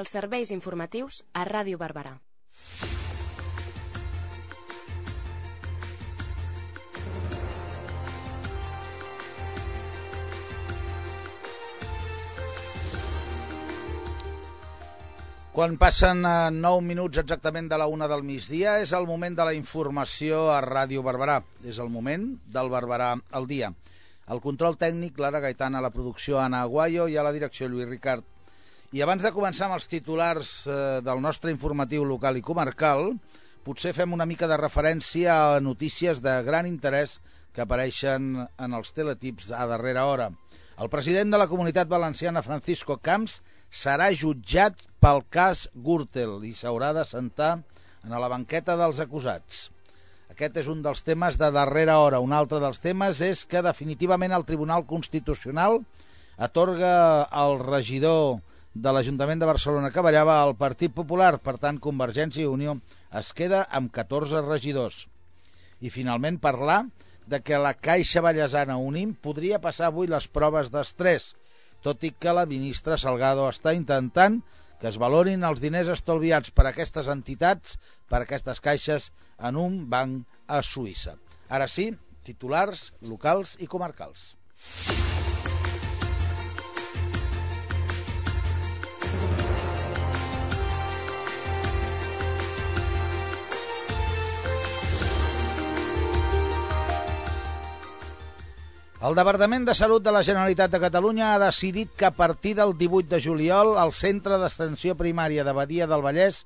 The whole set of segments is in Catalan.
Els serveis informatius a Ràdio Barberà. Quan passen 9 eh, minuts exactament de la una del migdia, és el moment de la informació a Ràdio Barberà. És el moment del Barberà al dia. El control tècnic, Clara Gaitana, la producció Anna Aguayo i a la direcció Lluís Ricard. I abans de començar amb els titulars eh, del nostre informatiu local i comarcal, potser fem una mica de referència a notícies de gran interès que apareixen en els teletips a darrera hora. El president de la Comunitat Valenciana, Francisco Camps, serà jutjat pel cas Gürtel i s'haurà de sentar en la banqueta dels acusats. Aquest és un dels temes de darrera hora. Un altre dels temes és que definitivament el Tribunal Constitucional atorga al regidor de l'Ajuntament de Barcelona que ballava al Partit Popular, per tant Convergència i Unió es queda amb 14 regidors. I finalment parlar de que la Caixa Vallesana Unim podria passar avui les proves d'estrès, tot i que la ministra Salgado està intentant que es valorin els diners estalviats per aquestes entitats, per aquestes caixes, en un banc a Suïssa. Ara sí, titulars locals i comarcals. El Departament de Salut de la Generalitat de Catalunya ha decidit que a partir del 18 de juliol el Centre d'Extensió Primària de Badia del Vallès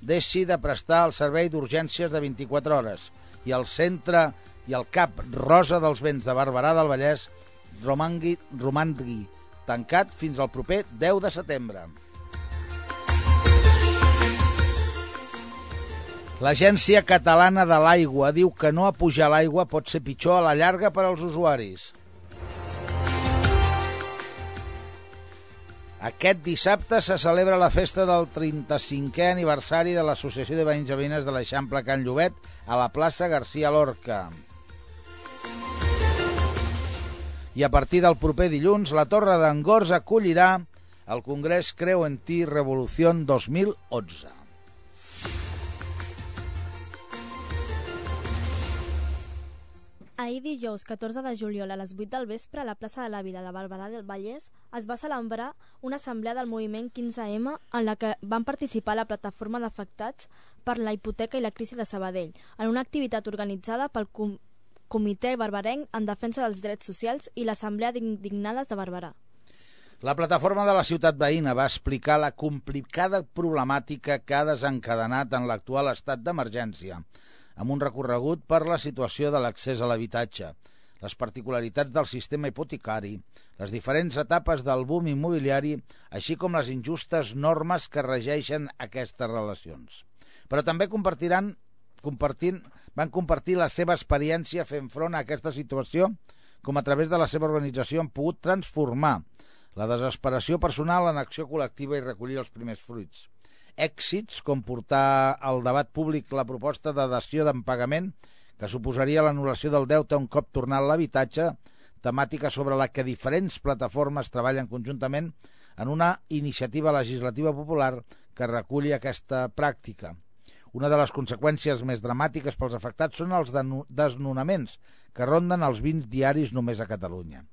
deixi de prestar el servei d'urgències de 24 hores i el centre i el CAP Rosa dels Vents de Barberà del Vallès romangui, romangui tancat fins al proper 10 de setembre. L'Agència Catalana de l'Aigua diu que no apujar l'aigua pot ser pitjor a la llarga per als usuaris. Aquest dissabte se celebra la festa del 35è aniversari de l'Associació de Veïns i Veïnes de l'Eixample Can Llobet a la plaça García Lorca. I a partir del proper dilluns, la Torre d'Angors acollirà el Congrés Creu en Ti Revolució 2011. Ahir dijous 14 de juliol a les 8 del vespre a la plaça de la Vila de Barberà del Vallès es va celebrar una assemblea del moviment 15M en la que van participar la plataforma d'afectats per la hipoteca i la crisi de Sabadell en una activitat organitzada pel Com Comitè Barberenc en defensa dels drets socials i l'Assemblea d'Indignades de Barberà. La plataforma de la ciutat veïna va explicar la complicada problemàtica que ha desencadenat en l'actual estat d'emergència amb un recorregut per la situació de l'accés a l'habitatge, les particularitats del sistema hipotecari, les diferents etapes del boom immobiliari, així com les injustes normes que regeixen aquestes relacions. Però també compartiran compartint, van compartir la seva experiència fent front a aquesta situació, com a través de la seva organització han pogut transformar la desesperació personal en acció col·lectiva i recollir els primers fruits èxits com portar al debat públic la proposta de dació d'empagament que suposaria l'anul·lació del deute un cop tornat l'habitatge, temàtica sobre la que diferents plataformes treballen conjuntament en una iniciativa legislativa popular que reculli aquesta pràctica. Una de les conseqüències més dramàtiques pels afectats són els desnonaments, que ronden els 20 diaris només a Catalunya.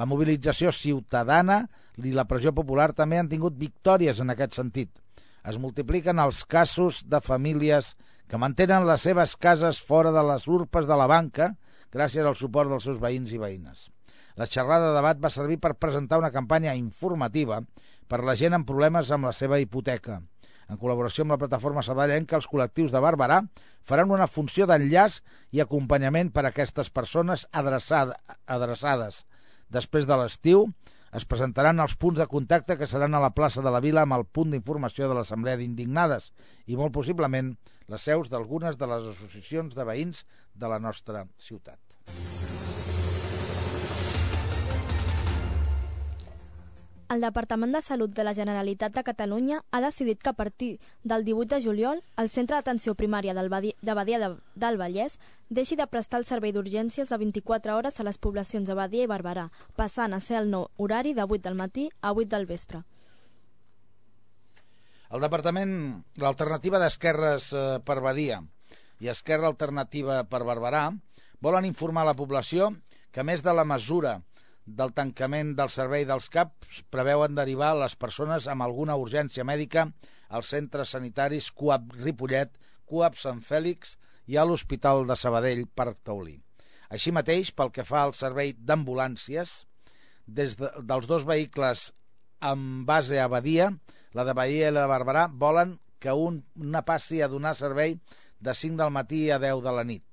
La mobilització ciutadana i la pressió popular també han tingut victòries en aquest sentit es multipliquen els casos de famílies que mantenen les seves cases fora de les urpes de la banca gràcies al suport dels seus veïns i veïnes. La xerrada de debat va servir per presentar una campanya informativa per la gent amb problemes amb la seva hipoteca. En col·laboració amb la plataforma sabadellenca, els col·lectius de Barberà faran una funció d'enllaç i acompanyament per a aquestes persones adreçada, adreçades. Després de l'estiu, es presentaran els punts de contacte que seran a la plaça de la Vila amb el punt d'informació de l'Assemblea d'Indignades i molt possiblement les seus d'algunes de les associacions de veïns de la nostra ciutat. El Departament de Salut de la Generalitat de Catalunya ha decidit que a partir del 18 de juliol el Centre d'Atenció Primària del Badi de Badia de, del Vallès deixi de prestar el servei d'urgències de 24 hores a les poblacions de Badia i Barberà, passant a ser el nou horari de 8 del matí a 8 del vespre. El Departament, l'alternativa d'Esquerres eh, per Badia i Esquerra Alternativa per Barberà volen informar la població que, a més de la mesura del tancament del servei dels CAPs, preveuen derivar les persones amb alguna urgència mèdica als centres sanitaris CUAP Ripollet, CUAP Sant Fèlix i a l'Hospital de Sabadell per Taulí. Així mateix, pel que fa al servei d'ambulàncies, des de, dels dos vehicles amb base a Badia, la de Badia i la de Barberà, volen que un, una passi a donar servei de 5 del matí a 10 de la nit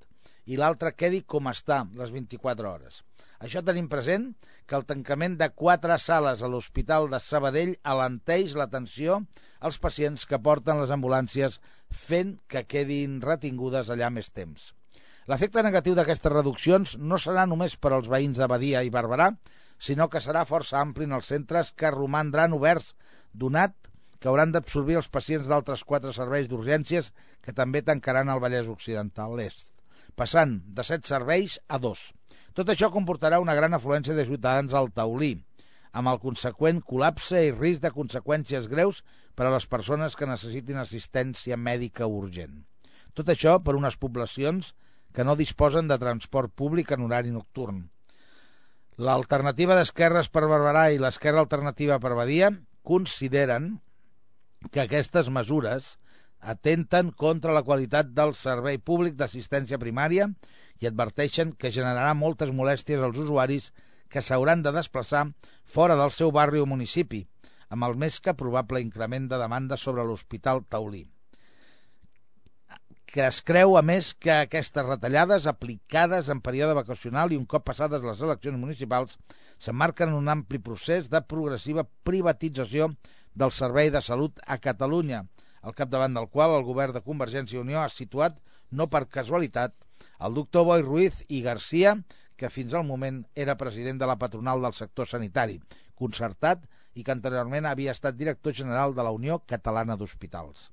i l'altre quedi com està les 24 hores. Això tenim present que el tancament de quatre sales a l'Hospital de Sabadell alenteix l'atenció als pacients que porten les ambulàncies fent que quedin retingudes allà més temps. L'efecte negatiu d'aquestes reduccions no serà només per als veïns de Badia i Barberà, sinó que serà força ampli en els centres que romandran oberts, donat que hauran d'absorbir els pacients d'altres quatre serveis d'urgències que també tancaran el Vallès Occidental l'Est, passant de set serveis a dos. Tot això comportarà una gran afluència de ciutadans al Taulí, amb el conseqüent col·lapse i risc de conseqüències greus per a les persones que necessitin assistència mèdica urgent. Tot això per unes poblacions que no disposen de transport públic en horari nocturn. L'alternativa d'Esquerres per Barberà i l'Esquerra Alternativa per Badia consideren que aquestes mesures atenten contra la qualitat del servei públic d'assistència primària i adverteixen que generarà moltes molèsties als usuaris que s'hauran de desplaçar fora del seu barri o municipi, amb el més que probable increment de demanda sobre l'Hospital Taulí. Que es creu, a més, que aquestes retallades aplicades en període vacacional i un cop passades les eleccions municipals s'emmarquen en un ampli procés de progressiva privatització del servei de salut a Catalunya, al capdavant del qual el govern de Convergència i Unió ha situat, no per casualitat, el doctor Boi Ruiz i Garcia, que fins al moment era president de la patronal del sector sanitari, concertat i que anteriorment havia estat director general de la Unió Catalana d'Hospitals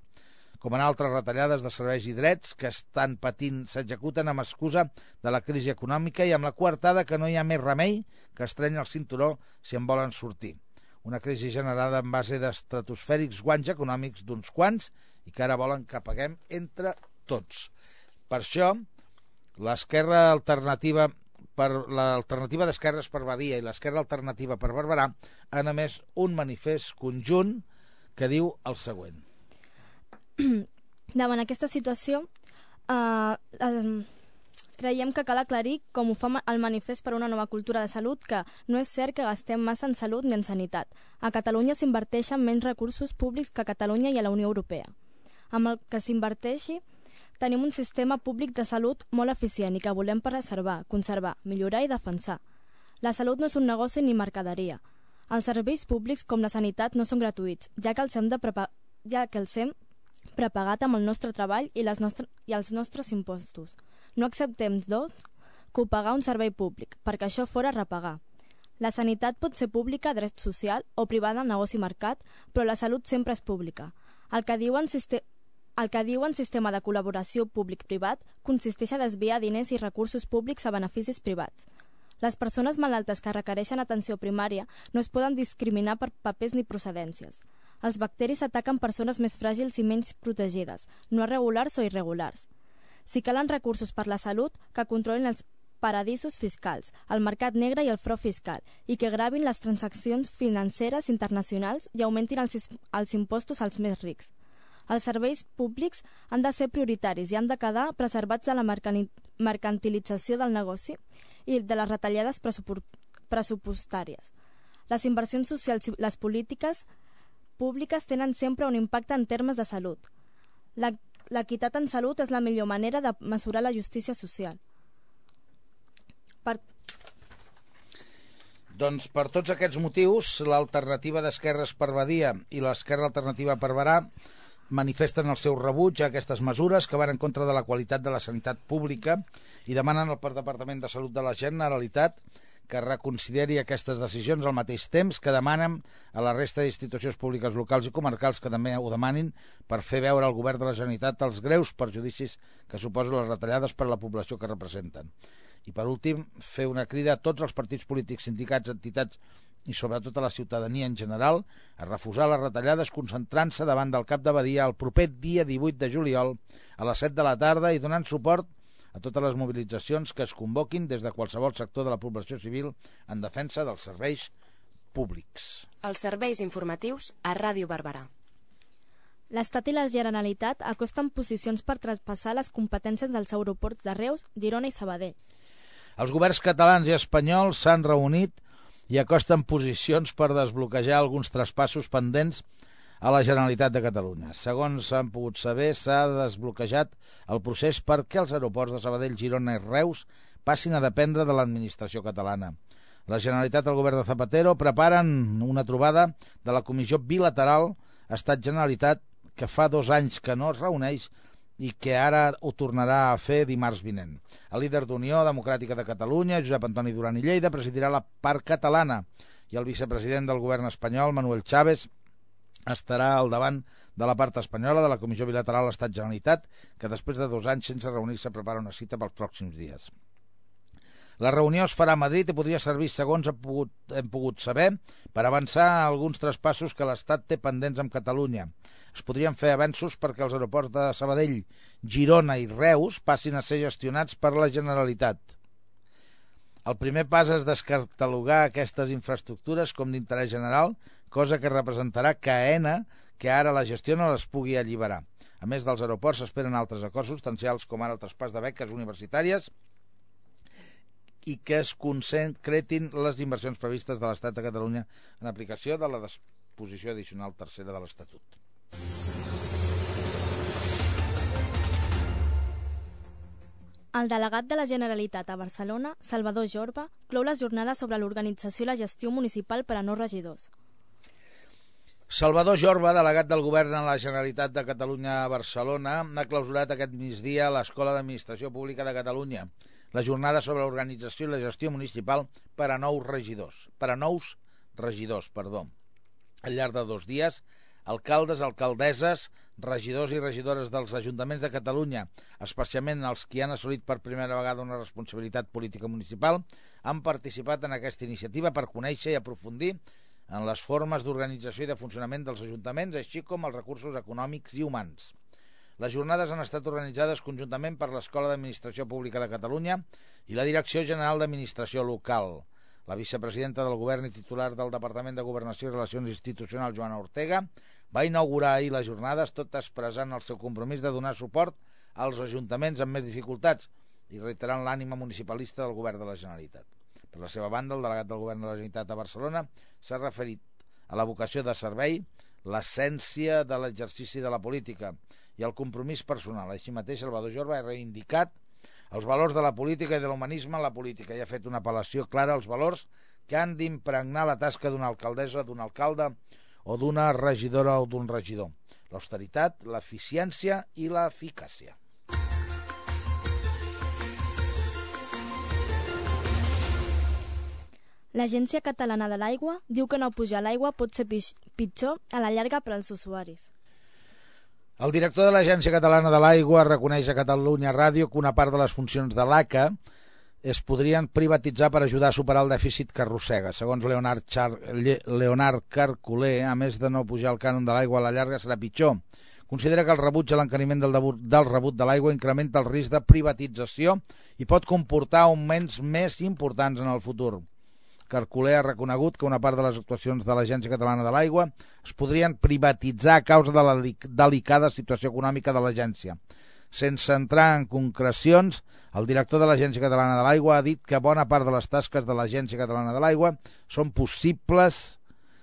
com en altres retallades de serveis i drets que estan patint s'executen amb excusa de la crisi econòmica i amb la coartada que no hi ha més remei que estreny el cinturó si en volen sortir. Una crisi generada en base d'estratosfèrics guanys econòmics d'uns quants i que ara volen que paguem entre tots. Per això, l'esquerra alternativa per l'alternativa d'esquerres per Badia i l'esquerra alternativa per Barberà han emès un manifest conjunt que diu el següent Davant aquesta situació, eh, creiem que cal aclarir, com ho fa el manifest per una nova cultura de salut, que no és cert que gastem massa en salut ni en sanitat. A Catalunya s'inverteixen menys recursos públics que a Catalunya i a la Unió Europea. Amb el que s'inverteixi, tenim un sistema públic de salut molt eficient i que volem preservar, conservar, millorar i defensar. La salut no és un negoci ni mercaderia. Els serveis públics, com la sanitat, no són gratuïts, ja que els hem, de ja que els hem prepagat amb el nostre treball i, les nostre, i els nostres impostos. No acceptem, doncs, copagar un servei públic, perquè això fora repagar. La sanitat pot ser pública, dret social, o privada, negoci mercat, però la salut sempre és pública. El que diuen, el que diuen sistema de col·laboració públic-privat consisteix a desviar diners i recursos públics a beneficis privats. Les persones malaltes que requereixen atenció primària no es poden discriminar per papers ni procedències. Els bacteris ataquen persones més fràgils i menys protegides, no irregulars o irregulars. Si calen recursos per la salut, que controlin els paradisos fiscals, el mercat negre i el frau fiscal, i que gravin les transaccions financeres internacionals i augmentin els, els impostos als més rics. Els serveis públics han de ser prioritaris i han de quedar preservats de la mercantilització del negoci i de les retallades pressupostàries. Les inversions socials i les polítiques públiques tenen sempre un impacte en termes de salut. L'equitat en salut és la millor manera de mesurar la justícia social. Per... Doncs per tots aquests motius, l'alternativa d'Esquerres per Badia i l'esquerra alternativa per Barà manifesten el seu rebuig a aquestes mesures que van en contra de la qualitat de la sanitat pública i demanen al Departament de Salut de la Generalitat que reconsideri aquestes decisions al mateix temps que demanen a la resta d'institucions públiques locals i comarcals que també ho demanin per fer veure al govern de la Generalitat els greus perjudicis que suposen les retallades per a la població que representen. I per últim, fer una crida a tots els partits polítics, sindicats, entitats i sobretot a la ciutadania en general a refusar les retallades concentrant-se davant del cap de Badia el proper dia 18 de juliol a les 7 de la tarda i donant suport a totes les mobilitzacions que es convoquin des de qualsevol sector de la població civil en defensa dels serveis públics. Els serveis informatius a Ràdio Barberà. L'Estat i la Generalitat acosten posicions per traspassar les competències dels aeroports de Reus, Girona i Sabadell. Els governs catalans i espanyols s'han reunit i acosten posicions per desbloquejar alguns traspassos pendents a la Generalitat de Catalunya. Segons s'han pogut saber, s'ha desbloquejat el procés perquè els aeroports de Sabadell, Girona i Reus passin a dependre de l'administració catalana. La Generalitat i el govern de Zapatero preparen una trobada de la Comissió Bilateral Estat-Generalitat que fa dos anys que no es reuneix i que ara ho tornarà a fer dimarts vinent. El líder d'Unió Democràtica de Catalunya, Josep Antoni Duran i Lleida, presidirà la part catalana i el vicepresident del govern espanyol, Manuel Chávez, estarà al davant de la part espanyola de la Comissió Bilateral Estat-Generalitat, que després de dos anys sense reunir-se prepara una cita pels pròxims dies. La reunió es farà a Madrid i podria servir, segons hem pogut, hem pogut saber, per avançar alguns traspassos que l'Estat té pendents amb Catalunya. Es podrien fer avenços perquè els aeroports de Sabadell, Girona i Reus passin a ser gestionats per la Generalitat. El primer pas és descatalogar aquestes infraestructures com d'interès general, cosa que representarà que AENA, que ara la gestiona, les pugui alliberar. A més dels aeroports, s'esperen altres acords substancials com ara el traspàs de beques universitàries i que es concretin les inversions previstes de l'Estat de Catalunya en aplicació de la disposició addicional tercera de l'Estatut. El delegat de la Generalitat a Barcelona, Salvador Jorba, clou les jornades sobre l'organització i la gestió municipal per a no regidors. Salvador Jorba, delegat del govern en la Generalitat de Catalunya a Barcelona, ha clausurat aquest migdia a l'Escola d'Administració Pública de Catalunya la jornada sobre l'organització i la gestió municipal per a nous regidors, per a nous regidors, perdó. Al llarg de dos dies, alcaldes, alcaldesses, regidors i regidores dels ajuntaments de Catalunya, especialment els que han assolit per primera vegada una responsabilitat política municipal, han participat en aquesta iniciativa per conèixer i aprofundir en les formes d'organització i de funcionament dels ajuntaments, així com els recursos econòmics i humans. Les jornades han estat organitzades conjuntament per l'Escola d'Administració Pública de Catalunya i la Direcció General d'Administració Local. La vicepresidenta del govern i titular del Departament de Governació i Relacions Institucionals, Joana Ortega, va inaugurar ahir les jornades, tot expressant el seu compromís de donar suport als ajuntaments amb més dificultats i reiterant l'ànima municipalista del govern de la Generalitat. Per la seva banda, el delegat del govern de la Generalitat a Barcelona s'ha referit a la vocació de servei, l'essència de l'exercici de la política i el compromís personal. Així mateix, Salvador Jorba ha reivindicat els valors de la política i de l'humanisme en la política i ha fet una apel·lació clara als valors que han d'impregnar la tasca d'una alcaldessa, d'un alcalde o d'una regidora o d'un regidor. L'austeritat, l'eficiència i l'eficàcia. L'Agència Catalana de l'Aigua diu que no pujar l'aigua pot ser pitjor a la llarga per als usuaris. El director de l'Agència Catalana de l'Aigua reconeix a Catalunya Ràdio que una part de les funcions de l'ACA es podrien privatitzar per ajudar a superar el dèficit que arrossega. Segons Leonard, Char Leonard Carculer, a més de no pujar el cànon de l'aigua a la llarga serà pitjor. Considera que el rebuig a l'encariment del, del rebut de l'aigua incrementa el risc de privatització i pot comportar augments més importants en el futur. Carculer ha reconegut que una part de les actuacions de l'Agència Catalana de l'Aigua es podrien privatitzar a causa de la delicada situació econòmica de l'agència. Sense entrar en concrecions, el director de l'Agència Catalana de l'Aigua ha dit que bona part de les tasques de l'Agència Catalana de l'Aigua són possibles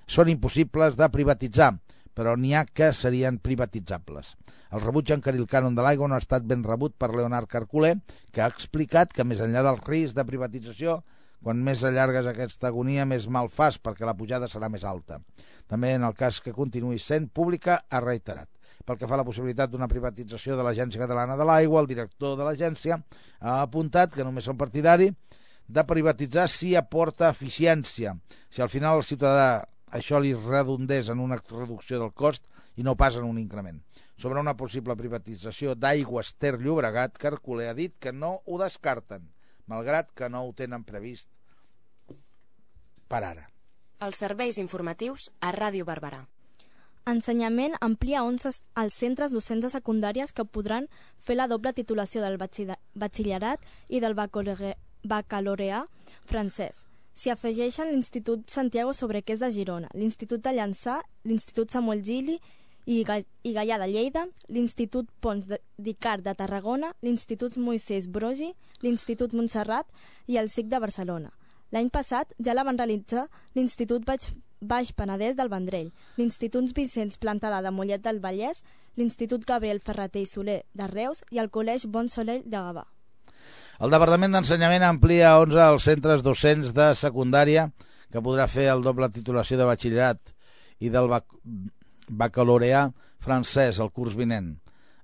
són impossibles de privatitzar, però n'hi ha que serien privatitzables. El rebuig en el cànon de l'aigua no ha estat ben rebut per Leonard Carculer, que ha explicat que més enllà del risc de privatització quan més allargues aquesta agonia, més mal fas, perquè la pujada serà més alta. També en el cas que continuï sent pública, ha reiterat. Pel que fa a la possibilitat d'una privatització de l'Agència Catalana de l'Aigua, el director de l'agència ha apuntat que només són partidari de privatitzar si aporta eficiència. Si al final el ciutadà això li redundés en una reducció del cost i no pas en un increment. Sobre una possible privatització d'Aigües Ter Llobregat, Carculer ha dit que no ho descarten, malgrat que no ho tenen previst per ara. Els serveis informatius a Ràdio Barberà. Ensenyament amplia 11 als centres docents de secundàries que podran fer la doble titulació del batxillerat i del bacaloreà francès. S'hi afegeixen l'Institut Santiago Sobrequés de Girona, l'Institut de Llançà, l'Institut Samuel Gili i, Ga i Gaià de Lleida, l'Institut Pons d'Icart de Tarragona, l'Institut Moisès Brogi, l'Institut Montserrat i el SIC de Barcelona. L'any passat ja la van realitzar l'Institut Baix, Baix Penedès del Vendrell, l'Institut Vicenç Plantada de Mollet del Vallès, l'Institut Gabriel Ferreter i Soler de Reus i el Col·legi Bon Soleil de Gavà. El Departament d'Ensenyament amplia 11 els centres docents de secundària que podrà fer el doble titulació de batxillerat i del bac bacaloreà francès el curs vinent.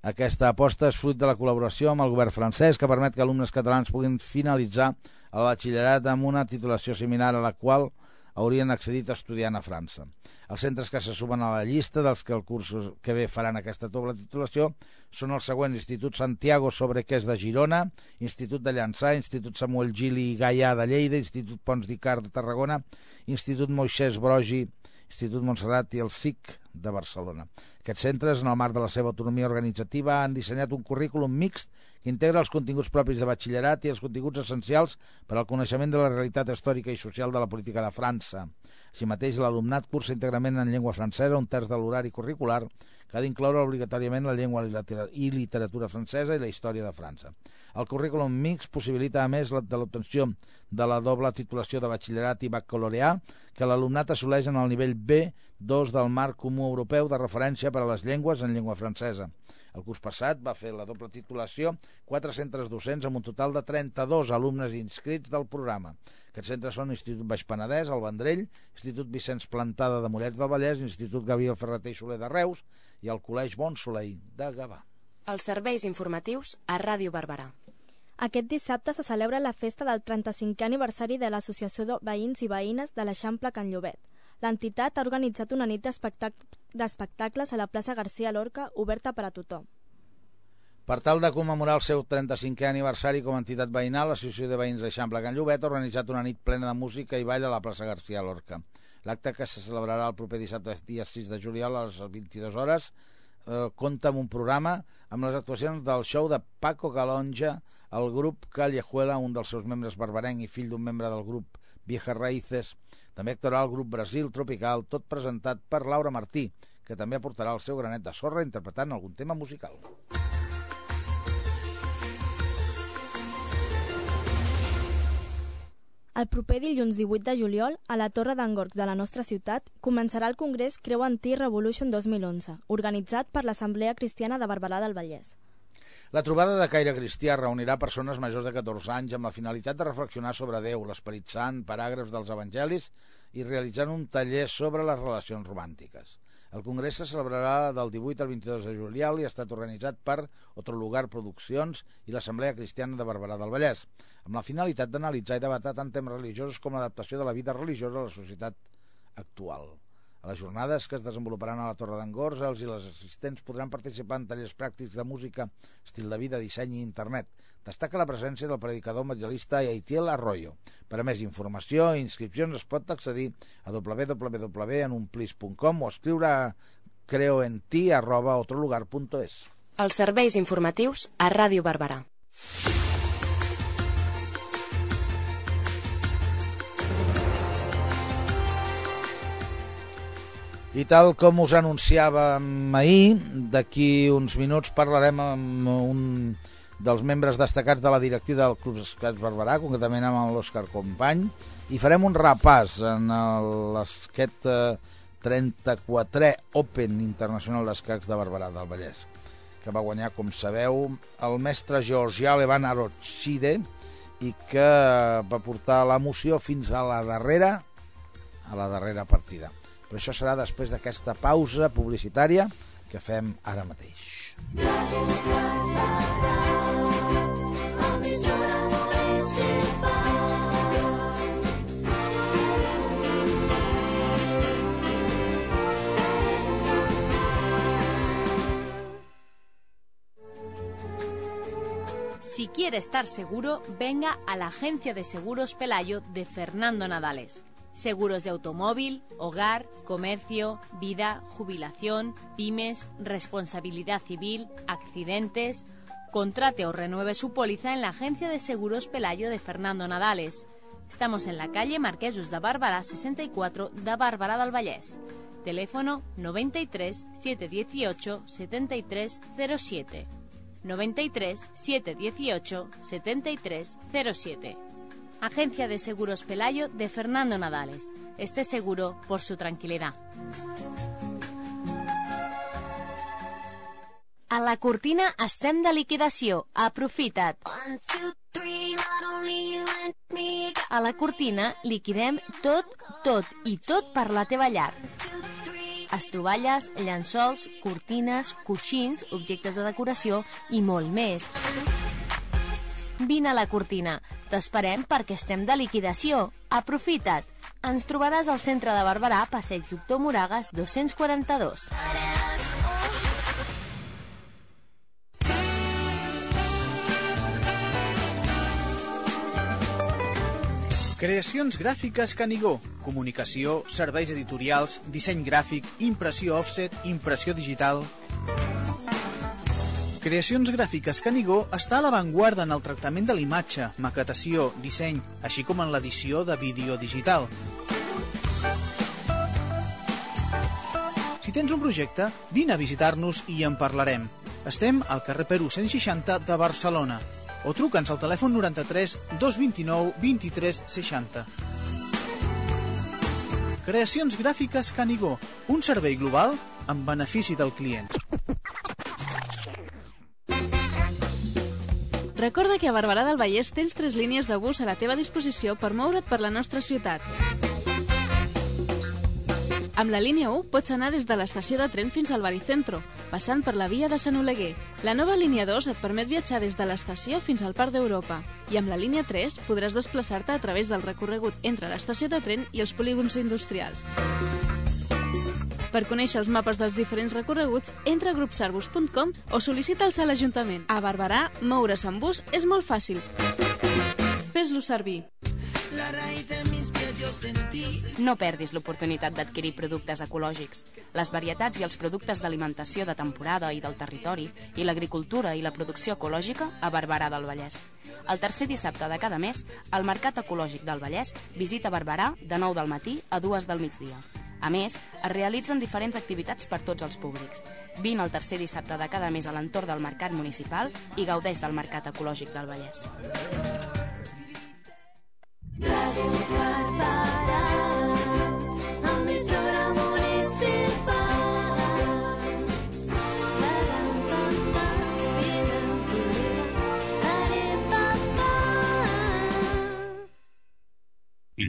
Aquesta aposta és fruit de la col·laboració amb el govern francès que permet que alumnes catalans puguin finalitzar el batxillerat amb una titulació similar a la qual haurien accedit estudiant a França. Els centres que se sumen a la llista dels que el curs que ve faran aquesta doble titulació són els següents Institut Santiago Sobrequés de Girona, Institut de Llançà, Institut Samuel Gili i Gaià de Lleida, Institut Pons d'Icart de Tarragona, Institut Moixés Brogi, Institut Montserrat i el SIC de Barcelona. Aquests centres, en el marc de la seva autonomia organitzativa, han dissenyat un currículum mixt integra els continguts propis de batxillerat i els continguts essencials per al coneixement de la realitat històrica i social de la política de França. Així mateix, l'alumnat cursa íntegrament en llengua francesa, un terç de l'horari curricular, que ha d'incloure obligatòriament la llengua i literatura francesa i la història de França. El currículum mix possibilita, a més, de l'obtenció de la doble titulació de batxillerat i baccalaureà que l'alumnat assoleix en el nivell B2 del marc comú europeu de referència per a les llengües en llengua francesa. El curs passat va fer la doble titulació quatre centres docents amb un total de 32 alumnes inscrits del programa. Aquests centres són Institut Baix Penedès, el Vendrell, Institut Vicenç Plantada de Mollet del Vallès, Institut Gabriel Ferreter i Soler de Reus i el Col·legi Bon Soleil de Gavà. Els serveis informatius a Ràdio Barberà. Aquest dissabte se celebra la festa del 35è aniversari de l'Associació de Veïns i Veïnes de l'Eixample Can Llobet. L'entitat ha organitzat una nit d'espectacles a la plaça García Lorca oberta per a tothom. Per tal de commemorar el seu 35è aniversari com a entitat veïnal, l'Associació de Veïns d'Eixample Can Llobet ha organitzat una nit plena de música i ball a la plaça García Lorca. L'acte que se celebrarà el proper dissabte, dia 6 de juliol, a les 22 hores, eh, compta amb un programa amb les actuacions del show de Paco Calonja, el grup Callejuela, un dels seus membres barbarenc i fill d'un membre del grup Viejas Raíces. També actuarà el grup Brasil Tropical, tot presentat per Laura Martí, que també aportarà el seu granet de sorra interpretant algun tema musical. El proper dilluns 18 de juliol, a la Torre d'Angorcs de la nostra ciutat, començarà el Congrés Creu Anti-Revolution 2011, organitzat per l'Assemblea Cristiana de Barberà del Vallès. La trobada de caire cristià reunirà persones majors de 14 anys amb la finalitat de reflexionar sobre Déu, l'Esperit Sant, paràgrafs dels evangelis i realitzant un taller sobre les relacions romàntiques. El congrés se celebrarà del 18 al 22 de juliol i ha estat organitzat per Otro Lugar Produccions i l'Assemblea Cristiana de Barberà del Vallès, amb la finalitat d'analitzar i debatar tant temes religiosos com l'adaptació de la vida religiosa a la societat actual. A les jornades que es desenvoluparan a la Torre d'Angors, els i les assistents podran participar en tallers pràctics de música, estil de vida, disseny i internet. Destaca la presència del predicador evangelista Aitiel Arroyo. Per a més informació i inscripcions es pot accedir a www.enumplis.com o escriure a creoenti.otrolugar.es. Els serveis informatius a Ràdio Barberà. I tal com us anunciàvem ahir, d'aquí uns minuts parlarem amb un dels membres destacats de la directiva del Club Escacs Barberà, concretament amb l'Òscar Company, i farem un repàs en l'esquet 34è Open Internacional d'Escacs de Barberà del Vallès, que va guanyar, com sabeu, el mestre georgià Levan Arochide i que va portar l'emoció fins a la darrera a la darrera partida. Però això serà després d'aquesta pausa publicitària que fem ara mateix. Si quiere estar seguro, venga a la agencia de seguros Pelayo de Fernando Nadales seguros de automóvil, hogar, comercio, vida, jubilación, pymes, responsabilidad civil, accidentes. Contrate o renueve su póliza en la agencia de seguros Pelayo de Fernando Nadales. Estamos en la calle Marquesos de Bárbara 64 de Bárbara del Vallès. Teléfono 93 718 73 07. 93 718 73 07. Agencia de Seguros Pelayo de Fernando Nadales. Esté seguro por su tranquilidad. A la cortina estem de liquidació. Aprofita't. A la cortina liquidem tot, tot i tot per la teva llar. Estovalles, llençols, cortines, coixins, objectes de decoració i molt més. Vine a la cortina. T'esperem perquè estem de liquidació. Aprofita't. Ens trobaràs al centre de Barberà, passeig Doctor Moragas 242. Creacions gràfiques Canigó. Comunicació, serveis editorials, disseny gràfic, impressió offset, impressió digital... Creacions gràfiques Canigó està a l'avantguarda en el tractament de l'imatge, maquetació, disseny, així com en l'edició de vídeo digital. Si tens un projecte, vine a visitar-nos i en parlarem. Estem al carrer Perú 160 de Barcelona o truca'ns al telèfon 93 229 23 60. Creacions gràfiques Canigó, un servei global en benefici del client. Recorda que a Barberà del Vallès tens tres línies de bus a la teva disposició per moure't per la nostra ciutat. Amb la línia 1 pots anar des de l'estació de tren fins al Baricentro, passant per la via de Sant Oleguer. La nova línia 2 et permet viatjar des de l'estació fins al Parc d'Europa. I amb la línia 3 podràs desplaçar-te a través del recorregut entre l'estació de tren i els polígons industrials. Per conèixer els mapes dels diferents recorreguts, entra a grupsarbus.com o sol·licita'ls a l'Ajuntament. A Barberà, moure's en bus és molt fàcil. Fes-lo servir. No perdis l'oportunitat d'adquirir productes ecològics. Les varietats i els productes d'alimentació de temporada i del territori i l'agricultura i la producció ecològica a Barberà del Vallès. El tercer dissabte de cada mes, al Mercat Ecològic del Vallès visita Barberà de 9 del matí a 2 del migdia. A més, es realitzen diferents activitats per tots els públics. Vine el tercer dissabte de cada mes a l'entorn del Mercat Municipal i gaudeix del Mercat Ecològic del Vallès. Ràdio Barberà,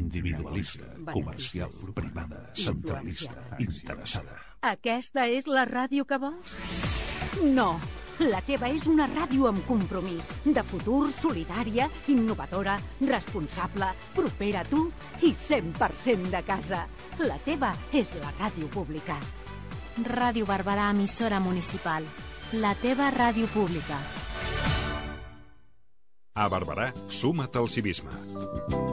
Individualista, comercial, privada, centralista, interessada. Aquesta és la ràdio que vols? No. La teva és una ràdio amb compromís, de futur, solidària, innovadora, responsable, propera a tu i 100% de casa. La teva és la ràdio pública. Ràdio Barberà, emissora municipal. La teva ràdio pública. A Barberà, suma't al civisme.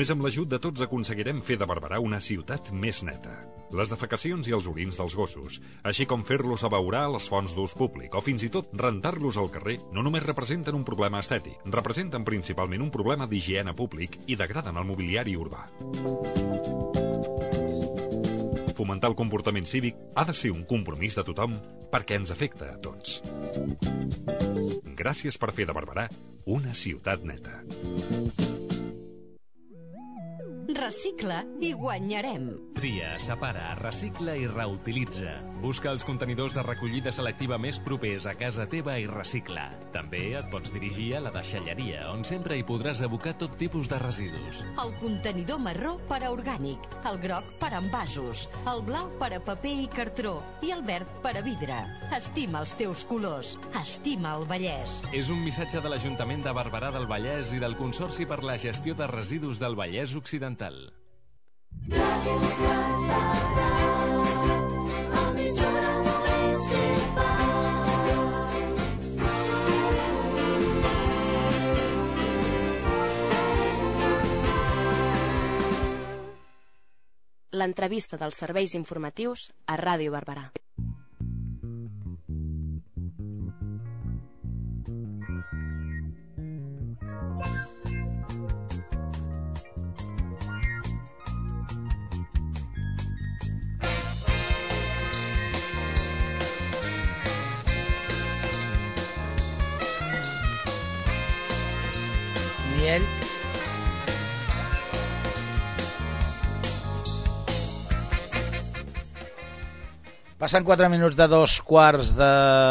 Només amb l'ajut de tots aconseguirem fer de Barberà una ciutat més neta. Les defecacions i els orins dels gossos, així com fer-los abeurar a les fonts d'ús públic o fins i tot rentar-los al carrer, no només representen un problema estètic, representen principalment un problema d'higiene públic i degraden el mobiliari urbà. Fomentar el comportament cívic ha de ser un compromís de tothom perquè ens afecta a tots. Gràcies per fer de Barberà una ciutat neta. Recicla i guanyarem. Tria, separa, recicla i reutilitza. Busca els contenidors de recollida selectiva més propers a casa teva i recicla. També et pots dirigir a la deixalleria, on sempre hi podràs abocar tot tipus de residus. El contenidor marró per a orgànic, el groc per a envasos, el blau per a paper i cartró i el verd per a vidre. Estima els teus colors. Estima el Vallès. És un missatge de l'Ajuntament de Barberà del Vallès i del Consorci per la Gestió de Residus del Vallès Occidental. Municipal. l'entrevista dels serveis informatius a Ràdio Barberà. Passen 4 minuts de dos quarts de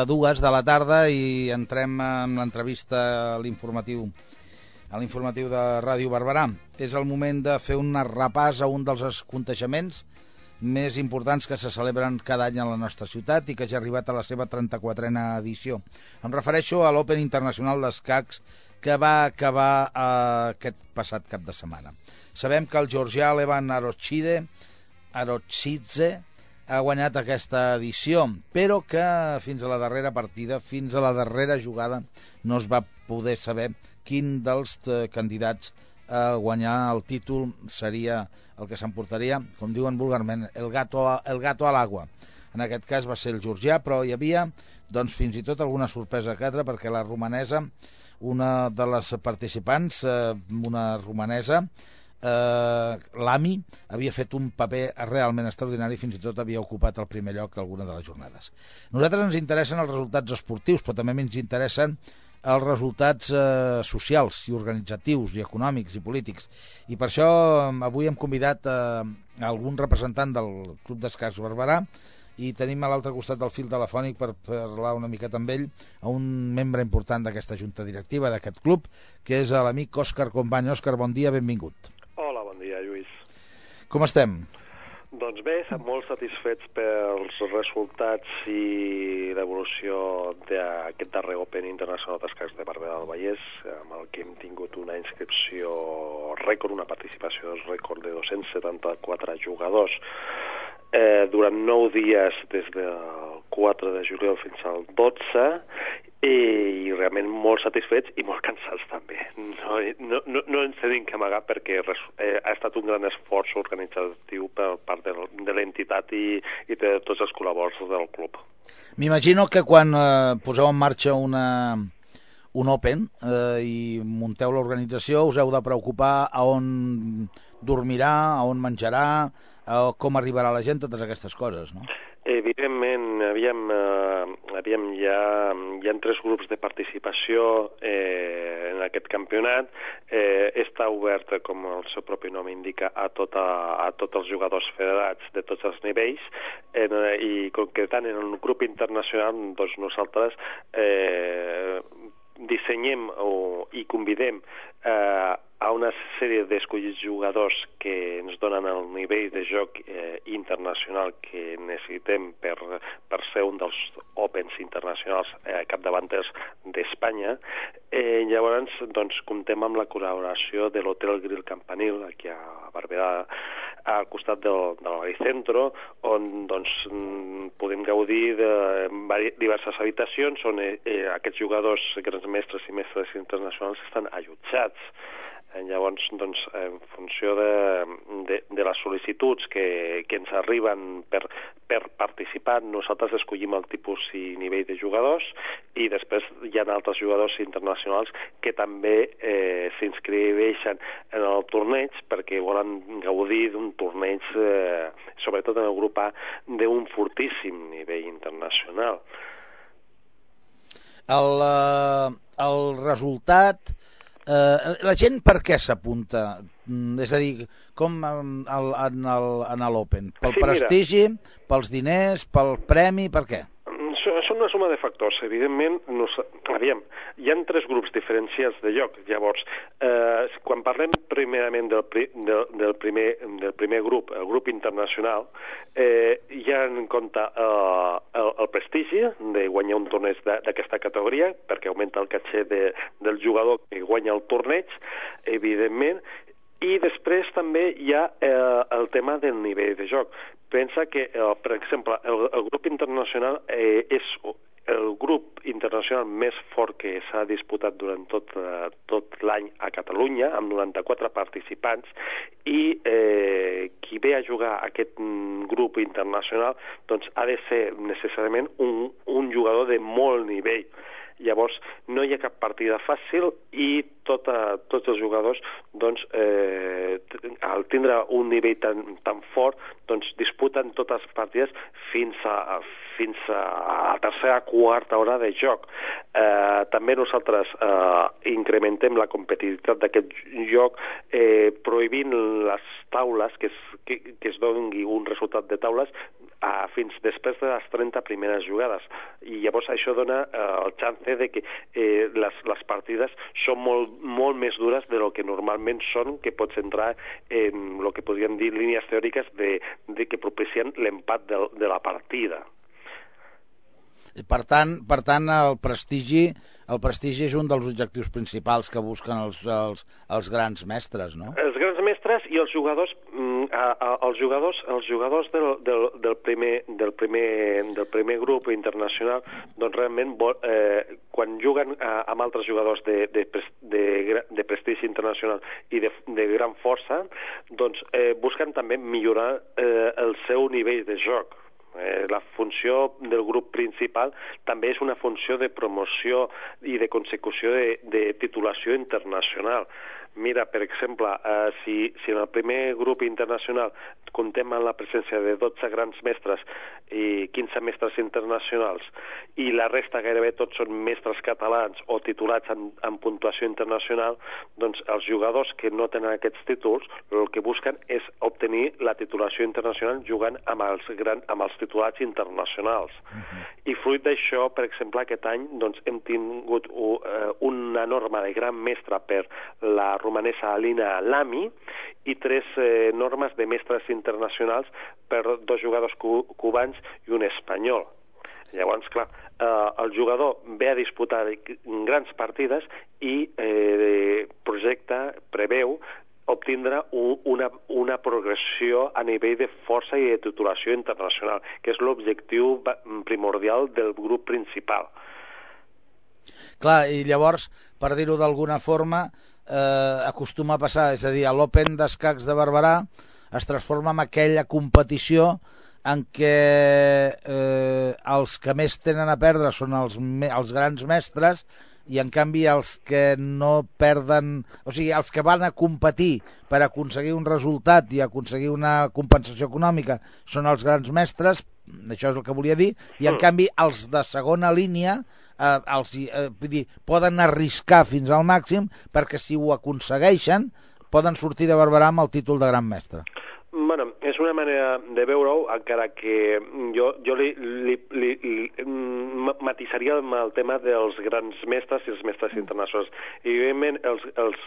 dues de la tarda i entrem amb l'entrevista a l'informatiu a l'informatiu de Ràdio Barberà. És el moment de fer un repàs a un dels esconteixements més importants que se celebren cada any a la nostra ciutat i que ja ha arribat a la seva 34a edició. Em refereixo a l'Open Internacional d'Escacs que va acabar eh, aquest passat cap de setmana. Sabem que el georgià Levan Arochide Arochidze ha guanyat aquesta edició, però que fins a la darrera partida, fins a la darrera jugada, no es va poder saber quin dels eh, candidats a guanyar el títol seria el que s'emportaria, com diuen vulgarment, el gato, a, el gato a l'agua. En aquest cas va ser el georgià, però hi havia doncs, fins i tot alguna sorpresa que altra, perquè la romanesa, una de les participants, eh, una romanesa, eh, l'AMI havia fet un paper realment extraordinari fins i tot havia ocupat el primer lloc alguna de les jornades. Nosaltres ens interessen els resultats esportius, però també ens interessen els resultats eh, socials i organitzatius i econòmics i polítics. I per això eh, avui hem convidat eh, algun representant del Club d'Escacs Barberà i tenim a l'altre costat del fil telefònic per parlar una miqueta amb ell a un membre important d'aquesta junta directiva d'aquest club, que és l'amic Òscar Company. Òscar, bon dia, benvingut. Com estem? Doncs bé, estem molt satisfets pels resultats i l'evolució d'aquest darrer Open Internacional d'Escacs de Barberà del Vallès, amb el que hem tingut una inscripció rècord, una participació rècord de 274 jugadors eh, durant 9 dies des del 4 de juliol fins al 12 i realment molt satisfets i molt cansats també. No, no, no, no ens tenim que amagar perquè res, eh, ha estat un gran esforç organitzatiu per part de, de l'entitat i, i de tots els col·laboradors del club. M'imagino que quan eh, poseu en marxa una, un Open eh, i munteu l'organització us heu de preocupar a on dormirà, a on menjarà, a com arribarà la gent, totes aquestes coses, no? Evidentment, aviam, eh, aviam hi, ha, hi ha tres grups de participació eh, en aquest campionat. Eh, està obert, com el seu propi nom indica, a, tota, a tots els jugadors federats de tots els nivells en, eh, i concretant en un grup internacional, doncs nosaltres eh, dissenyem o, i convidem eh, a una sèrie d'escollits jugadors que ens donen el nivell de joc eh, internacional que necessitem per, per ser un dels Opens internacionals eh, capdavanters d'Espanya. Eh, llavors, doncs, comptem amb la col·laboració de l'Hotel Grill Campanil, aquí a Barberà, al costat del, de l'Aricentro, on doncs, mm, podem gaudir de diverses habitacions on eh, eh, aquests jugadors, grans mestres i mestres internacionals estan allotjats. Eh, Llavors, doncs, en funció de, de, de les sol·licituds que, que ens arriben per, per participar, nosaltres escollim el tipus i nivell de jugadors i després hi ha altres jugadors internacionals que també eh, s'inscriveixen en el torneig perquè volen gaudir d'un torneig, eh, sobretot en el grup A, d'un fortíssim nivell internacional. El, eh, el resultat... Eh, la gent per què s'apunta? Mm, És a dir, com en l'Open? Pel Sí, mira. prestigi, pels diners, pel premi, per què? Una suma de factors. Evidentment, no, aviam, hi ha tres grups diferenciats de lloc. Llavors, eh, quan parlem primerament del, pri, del, del, primer, del primer grup, el grup internacional, eh, hi ha en compte eh, el, el prestigi de guanyar un torneig d'aquesta categoria, perquè augmenta el caché de, del jugador que guanya el torneig, evidentment, i després també hi ha eh, el tema del nivell de joc. Pensa que, eh, per exemple, el, el grup internacional eh, és el grup internacional més fort que s'ha disputat durant tot, eh, tot l'any a Catalunya, amb 94 participants, i eh, qui ve a jugar aquest mm, grup internacional doncs, ha de ser necessàriament un, un jugador de molt nivell. Llavors, no hi ha cap partida fàcil i tota, tots els jugadors, doncs, eh, al tindre un nivell tan, tan fort, doncs disputen totes les partides fins a, fins a la tercera quarta hora de joc. Eh, també nosaltres eh, incrementem la competitivitat d'aquest joc eh, prohibint les taules, que es, que, que es doni un resultat de taules a, fins després de les 30 primeres jugades. I llavors això dona eh, el chance de que eh, les, les partides són molt, molt més dures de lo que normalment són, que pots entrar en el que podríem dir línies teòriques de, de que propicien l'empat de, de la partida. Per tant, per tant el prestigi el prestigi és un dels objectius principals que busquen els, els, els grans mestres, no? Els grans mestres i els jugadors, mm, els jugadors, els jugadors del, del, del, primer, del, primer, del primer grup internacional, doncs realment eh, quan juguen a, amb altres jugadors de, de, de, de prestigi internacional i de, de gran força, doncs eh, busquen també millorar eh, el seu nivell de joc. Eh, la funció del grup principal també és una funció de promoció i de consecució de, de titulació internacional. Mira, per exemple, eh, si, si en el primer grup internacional comptem amb la presència de 12 grans mestres i 15 mestres internacionals i la resta gairebé tots són mestres catalans o titulats en, en puntuació internacional, doncs els jugadors que no tenen aquests títols el que busquen és obtenir la titulació internacional jugant amb els, gran, amb els titulats internacionals. I fruit d'això, per exemple, aquest any doncs, hem tingut uh, una norma de gran mestre per la romanesa Alina Lamy i tres eh, normes de mestres internacionals per dos jugadors cu cubans i un espanyol. Llavors, clar, eh, el jugador ve a disputar grans partides i eh, projecta, preveu obtindre un, una, una progressió a nivell de força i de titulació internacional, que és l'objectiu primordial del grup principal. Clar, i llavors, per dir-ho d'alguna forma, eh, acostuma a passar, és a dir, a l'Open d'escacs de Barberà es transforma en aquella competició en què eh, els que més tenen a perdre són els, els grans mestres i en canvi els que no perden, o sigui, els que van a competir per aconseguir un resultat i aconseguir una compensació econòmica són els grans mestres, això és el que volia dir, i en Mm. canvi els de segona línia eh, els, eh, dir, poden arriscar fins al màxim perquè si ho aconsegueixen poden sortir de Barberà amb el títol de gran mestre. Bueno, és una manera de veure-ho, encara que jo, jo li, li, li, li mm, matisaria amb el tema dels grans mestres i els mestres internacionals. I, evidentment, els, els,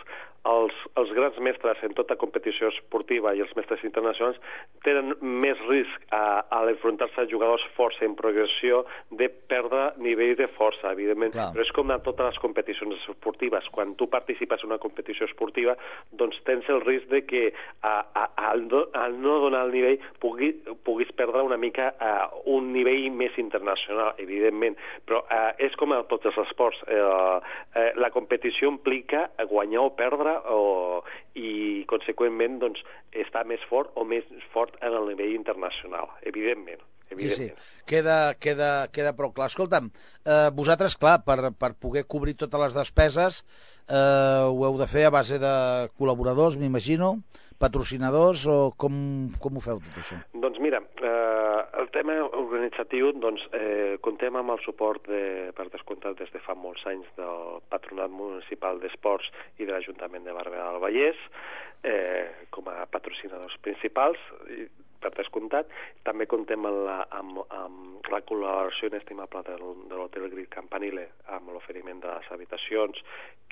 els, els grans mestres en tota competició esportiva i els mestres internacionals tenen més risc a, a l'enfrontar-se a jugadors força en progressió de perdre nivell de força, evidentment. Clar. Però és com en totes les competicions esportives. Quan tu participes en una competició esportiva, doncs tens el risc de que a, a, no, al no donar el nivell pugui, puguis perdre una mica uh, un nivell més internacional, evidentment. Però uh, és com a tots els esports. Uh, uh, la competició implica guanyar o perdre o, i, conseqüentment, doncs, estar més fort o més fort en el nivell internacional, evidentment. Sí, evidentment. sí, queda, queda, queda prou clar. Escolta'm, eh, vosaltres, clar, per, per poder cobrir totes les despeses, eh, ho heu de fer a base de col·laboradors, m'imagino, patrocinadors, o com, com ho feu tot això? Doncs mira, eh, el tema organitzatiu, doncs, eh, contem amb el suport, de, per descomptat, des de fa molts anys del Patronat Municipal d'Esports i de l'Ajuntament de Barberà del Vallès, eh, com a patrocinadors principals, i, per descomptat. També contem amb la, amb, amb la col·laboració inestimable del, de l'Hotel Grit Campanile amb l'oferiment de les habitacions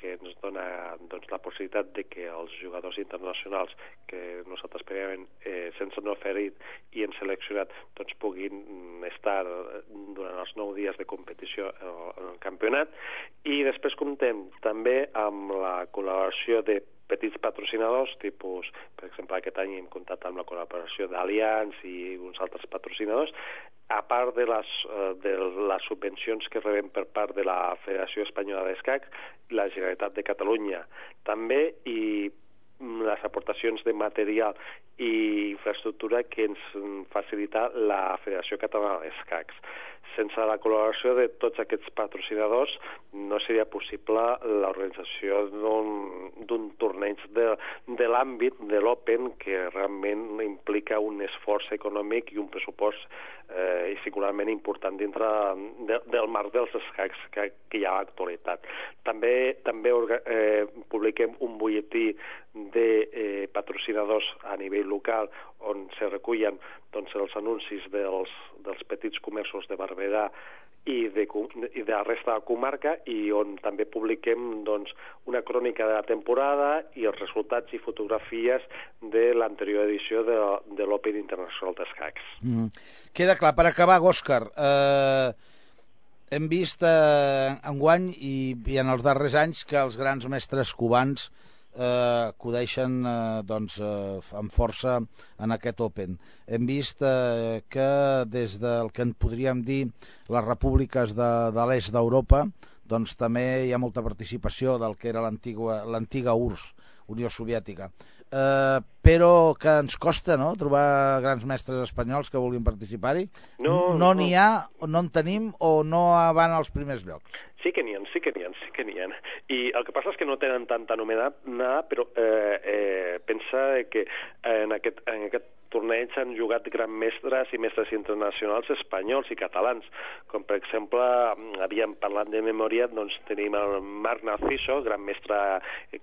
que ens dona doncs, la possibilitat de que els jugadors internacionals que nosaltres prèviament eh, se'ns han oferit i hem seleccionat doncs, puguin estar durant els nou dies de competició eh, en el campionat i després comptem també amb la col·laboració de petits patrocinadors, tipus, per exemple, aquest any hem comptat amb la col·laboració d'Allianz i uns altres patrocinadors, a part de les, eh, de les subvencions que rebem per part de la Federació Espanyola d'Escac, la Generalitat de Catalunya també i mm, les aportacions de material i infraestructura que ens facilita la Federació Catalana d'Escacs. Sense la col·laboració de tots aquests patrocinadors no seria possible l'organització d'un- torneig de, de l'àmbit de l'Open que realment implica un esforç econòmic i un pressupost eh, singularment important dintre de, del marc dels escacs que, que hi ha a l'actualitat. També també eh, publiquem un butlletí de eh, patrocinadors a nivell local on se recullen doncs, els anuncis dels, dels petits comerços de Barberà i de, i de la resta de la comarca i on també publiquem doncs, una crònica de la temporada i els resultats i fotografies de l'anterior edició de, de l'Open Internacional d'Escacs. Mm. Queda clar, per acabar, Òscar, eh, hem vist eh, enguany i, i en els darrers anys que els grans mestres cubans eh, acudeixen eh, doncs, eh, amb força en aquest Open. Hem vist eh, que des del que en podríem dir les repúbliques de, de l'est d'Europa doncs també hi ha molta participació del que era l'antiga l'antiga URSS, Unió Soviètica. Eh, però que ens costa no, trobar grans mestres espanyols que vulguin participar-hi. No, no no. n'hi ha, no en tenim, o no van als primers llocs. Sí que n'hi ha, sí que n'hi ha, sí que n'hi ha. I el que passa és que no tenen tanta nomenat, nada, però eh, eh, pensa que en aquest, en aquest torneig han jugat grans mestres i mestres internacionals espanyols i catalans, com per exemple, havíem parlat de memòria, doncs tenim el Marc Narciso, gran mestre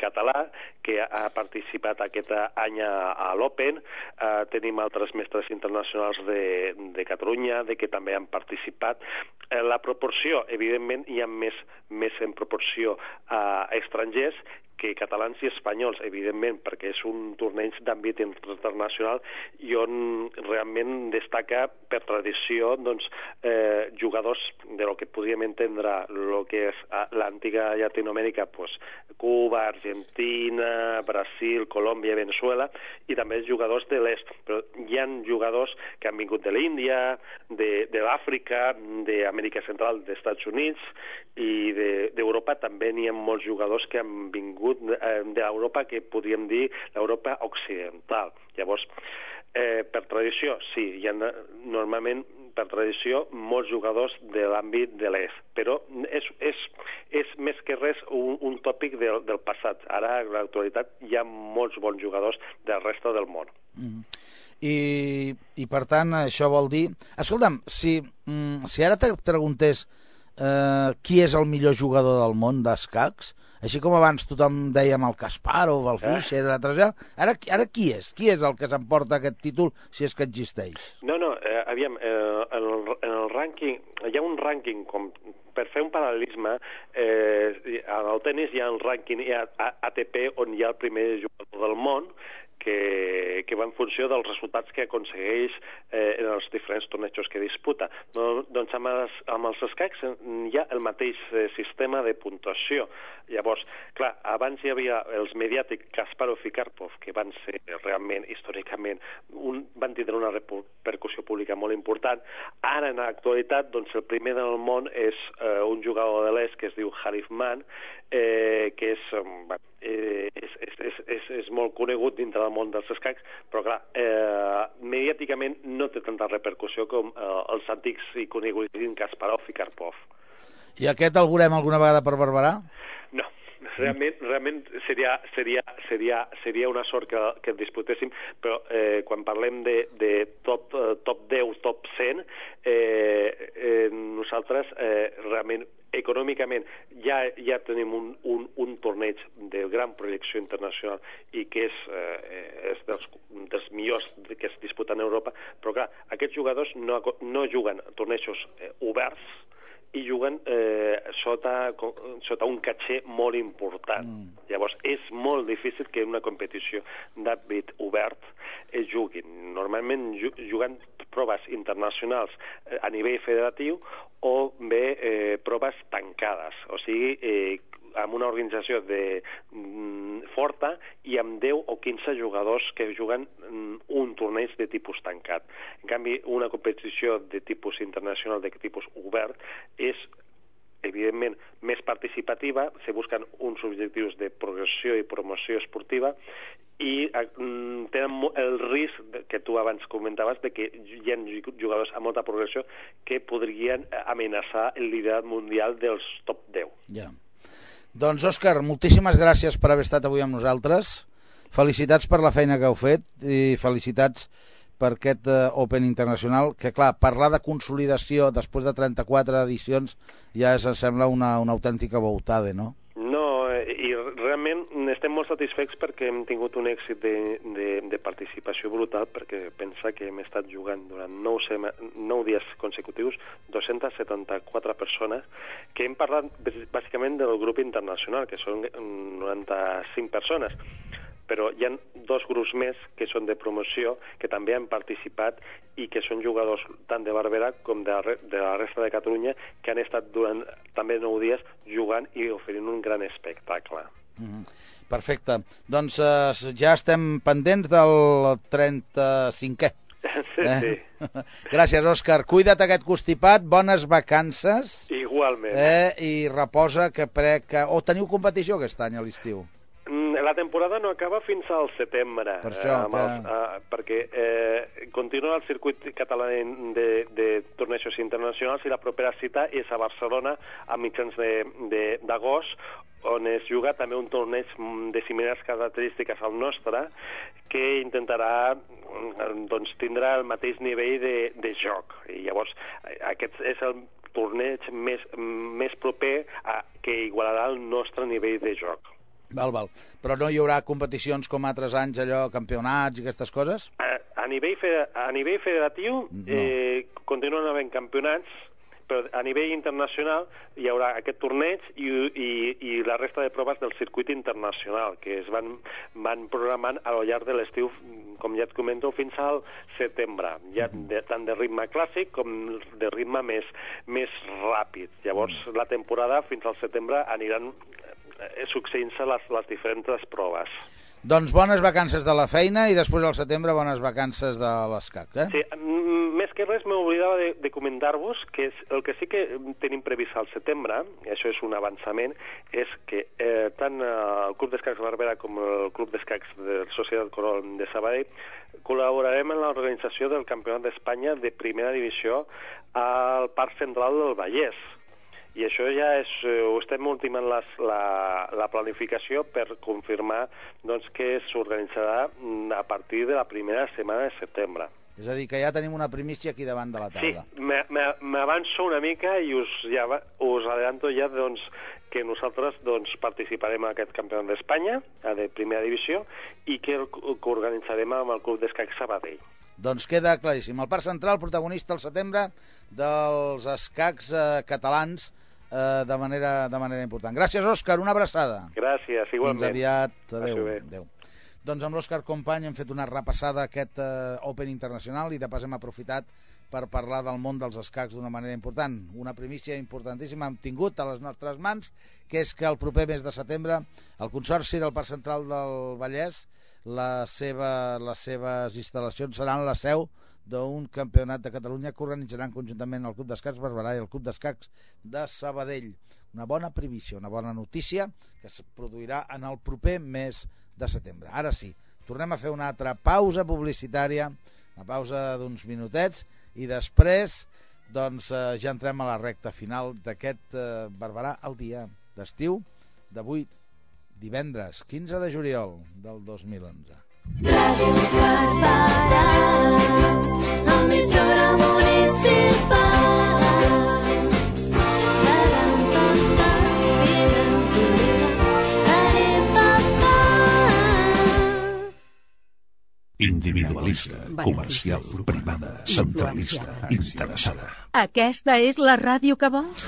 català, que ha participat aquest any a, l'Open, eh, tenim altres mestres internacionals de, de Catalunya, de que també han participat. Eh, la proporció, evidentment, hi ha més, més en proporció a estrangers que catalans i espanyols, evidentment, perquè és un torneig d'àmbit internacional i on realment destaca per tradició doncs, eh, jugadors de lo que podríem entendre lo que és l'antiga Llatinoamèrica, pues, Cuba, Argentina, Brasil, Colòmbia, Venezuela, i també jugadors de l'est. Però hi ha jugadors que han vingut de l'Índia, de, de l'Àfrica, d'Amèrica Central, dels Estats Units, i de- d'Europa de, també n'hi ha molts jugadors que han vingut eh, d'Europa que podríem dir l'Europa occidental. Llavors, eh, per tradició, sí, hi ha normalment per tradició molts jugadors de l'àmbit de l'est, però és, és, és més que res un, un tòpic del, del passat. Ara, en l'actualitat, hi ha molts bons jugadors del resta del món. Mm. I, I per tant, això vol dir... Escolta'm, si, mm, si ara te preguntés eh, qui és el millor jugador del món d'escacs, així com abans tothom dèiem el Kasparov, el Fischer, eh? altres, ara, ara qui és? Qui és el que s'emporta aquest títol, si és que existeix? No, no, eh, aviam, eh, en, el, en el rànquing, hi ha un rànquing com per fer un paral·lelisme, eh, en el tennis hi ha el rànquing ATP on hi ha el primer jugador del món que, que va en funció dels resultats que aconsegueix eh, en els diferents tornejos que disputa. No, doncs amb els, amb els escacs hi ha el mateix eh, sistema de puntuació. Llavors, clar, abans hi havia els mediàtics Kasparov i Karpov, que van ser realment, històricament, un, van tindre una repercussió pública molt important. Ara, en l'actualitat, doncs el primer del món és eh, un jugador de l'est que es diu Harif Man, eh, que és, eh, bueno, eh, és, és, és, és, és molt conegut dintre del món dels escacs, però clar, eh, mediàticament no té tanta repercussió com eh, els antics i coneguts Kasparov i Karpov. I aquest el veurem alguna vegada per Barberà? Realment, realment seria, seria, seria, seria una sort que, que el disputéssim, però eh, quan parlem de, de top, eh, top 10, top 100, eh, eh, nosaltres eh, realment econòmicament ja, ja tenim un, un, un torneig de gran projecció internacional i que és, eh, és dels, dels millors que es disputen a Europa, però clar, aquests jugadors no, no juguen tornejos eh, oberts, i juguen eh, sota, sota un caché molt important. Mm. Llavors, és molt difícil que en una competició d'àmbit obert es juguin. Normalment ju- juguen proves internacionals eh, a nivell federatiu o bé eh, proves tancades. O sigui, eh, amb una organització de, mm, forta i amb 10 o 15 jugadors que juguen mm, un torneig de tipus tancat. En canvi, una competició de tipus internacional, de tipus obert, és evidentment més participativa, se busquen uns objectius de progressió i promoció esportiva i eh, mm, tenen el risc que tu abans comentaves de que hi ha jugadors amb molta progressió que podrien eh, amenaçar el liderat mundial dels top 10. Ja. Doncs, Òscar, moltíssimes gràcies per haver estat avui amb nosaltres. Felicitats per la feina que heu fet i felicitats per aquest eh, Open Internacional, que clar, parlar de consolidació després de 34 edicions ja és, em sembla una, una autèntica boutada, no? Realment estem molt satisfets perquè hem tingut un èxit de, de, de participació brutal, perquè pensa que hem estat jugant durant 9, sema, 9 dies consecutius 274 persones, que hem parlat bàs- bàsicament del grup internacional, que són mm, 95 persones però hi ha dos grups més que són de promoció, que també han participat i que són jugadors tant de Barberà com de de la resta de Catalunya que han estat durant també nou dies jugant i oferint un gran espectacle. Mhm. Perfecte. Doncs eh, ja estem pendents del 35è. Sí, sí. Gràcies, Òscar. Cuida't aquest constipat, bones vacances Igualment. eh, i reposa, que que... O teniu competició aquest any a l'estiu? La temporada no acaba fins al setembre, Per això, amb els, que- eh, perquè eh, continua el circuit català de, de tornejos internacionals i la propera cita és a Barcelona a mitjans d'agost, on es juga també un torneig de similars característiques al nostre, que intentarà doncs, tindrà el mateix nivell de, de joc. I llavors, eh, aquest és el torneig més, més proper a, que igualarà el nostre nivell de joc. Val, val. Però no hi haurà competicions com altres anys, allò, campionats i aquestes coses? A, a, nivell, fede- a nivell federatiu No. eh, continuen havent campionats, però a nivell internacional hi haurà aquest torneig i, i, i la resta de proves del circuit internacional, que es van, van programant a lo llarg de l'estiu, com ja et comento, fins al setembre, ja de, tant de ritme clàssic com de ritme més, més ràpid. Llavors, la temporada fins al setembre aniran succeint-se les, les diferents proves. Doncs bones vacances de la feina i després al setembre bones vacances de l'escac, eh? Sí, més que res m'oblidava de, de comentar-vos que és, el que sí que tenim previst al setembre, i això és un avançament, és que eh, tant eh, el Club d'Escacs Barbera com el Club d'Escacs de la Societat Corol de Sabadell col·laborarem en l'organització del Campionat d'Espanya de primera divisió al Parc Central del Vallès. I això ja és, eh, ho estem ultimant les, la, la planificació per confirmar doncs, que s'organitzarà mm, a partir de la primera setmana de setembre. És a dir, que ja tenim una primícia aquí davant de la Sí, taula. me- m'avanço una mica i us, ja, us adelanto ja doncs, que nosaltres doncs, participarem en aquest campionat d'Espanya, de primera divisió, i que, que organitzarem amb el Club d'Escac Sabadell. Doncs queda claríssim. El Parc Central, protagonista al setembre dels escacs eh, catalans eh, de, manera, de manera important. Gràcies, Òscar. Una abraçada. Gràcies, igualment. Fins aviat. Adéu. Adéu. Doncs amb l'Òscar Company hem fet una repassada a aquest eh, Open Internacional i de pas hem aprofitat per parlar del món dels escacs d'una manera important. Una primícia importantíssima hem tingut a les nostres mans, que és que el proper mes de setembre el Consorci del Parc Central del Vallès la seva, les seves instal·lacions seran la seu d'un campionat de Catalunya que organitzaran conjuntament el Club d'Escacs Barberà i el Club d'Escacs de Sabadell. Una bona primícia, una bona notícia que es produirà en el proper mes de setembre. Ara sí, tornem a fer una altra pausa publicitària, una pausa d'uns minutets, i després doncs, eh, ja entrem a la recta final d'aquest eh, Barberà al dia d'estiu d'avui divendres 15 de juliol del 2011. Ràdio Barberà, Individualista, comercial, privada, centralista, interessada. Aquesta és la ràdio que vols?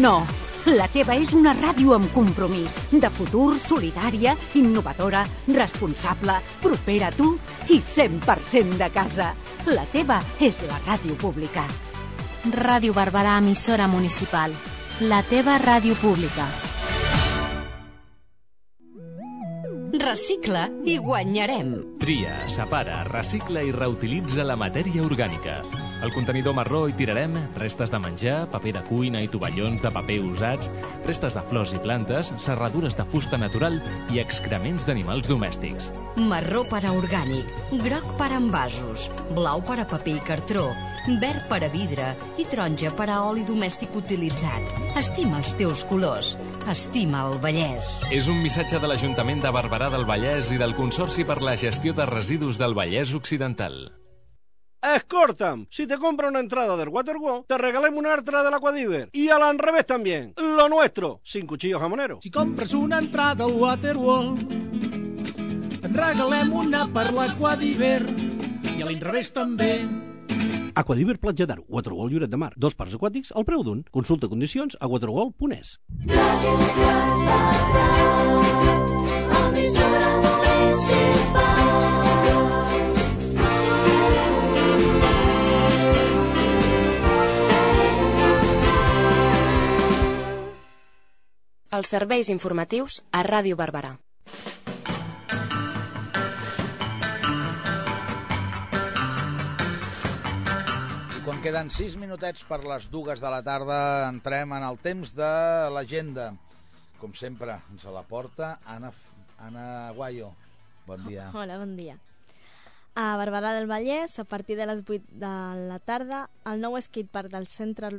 No. La teva és una ràdio amb compromís, de futur, solidària, innovadora, responsable, propera a tu i 100% de casa. La teva és la ràdio pública. Ràdio Barberà, emissora municipal. La teva ràdio pública. Recicla i guanyarem. Tria, separa, recicla i reutilitza la matèria orgànica. Al contenidor marró hi tirarem restes de menjar, paper de cuina i tovallons de paper usats, restes de flors i plantes, serradures de fusta natural i excrements d'animals domèstics. Marró per a orgànic, groc per a envasos, blau per a paper i cartró, verd per a vidre i taronja per a oli domèstic utilitzat. Estima els teus colors. Estima el Vallès. És un missatge de l'Ajuntament de Barberà del Vallès i del Consorci per la Gestió de Residus del Vallès Occidental. Escortam, si te compra una entrada del Waterworld, te regalamos una altra del Aquadiver. Y al revés también, lo nuestro, sin cuchillos jamoneros. Si compres una entrada al Waterworld, et regalem una per l'Aquadiver i a l'inrevés també. Aquadiver Platja d'Aro, Waterworld Lloret de Mar, dos parcs aquàtics al preu d'un. Consulta condicions a waterworld.es. Emissora municipal. Els serveis informatius a Ràdio Barberà. I quan queden 6 minutets per les dues de la tarda, entrem en el temps de l'agenda. Com sempre, ens la porta Anna, Anna Guayo. Bon dia. Hola, bon dia. A Barberà del Vallès, a partir de les 8 de la tarda, el nou skatepark del, centre,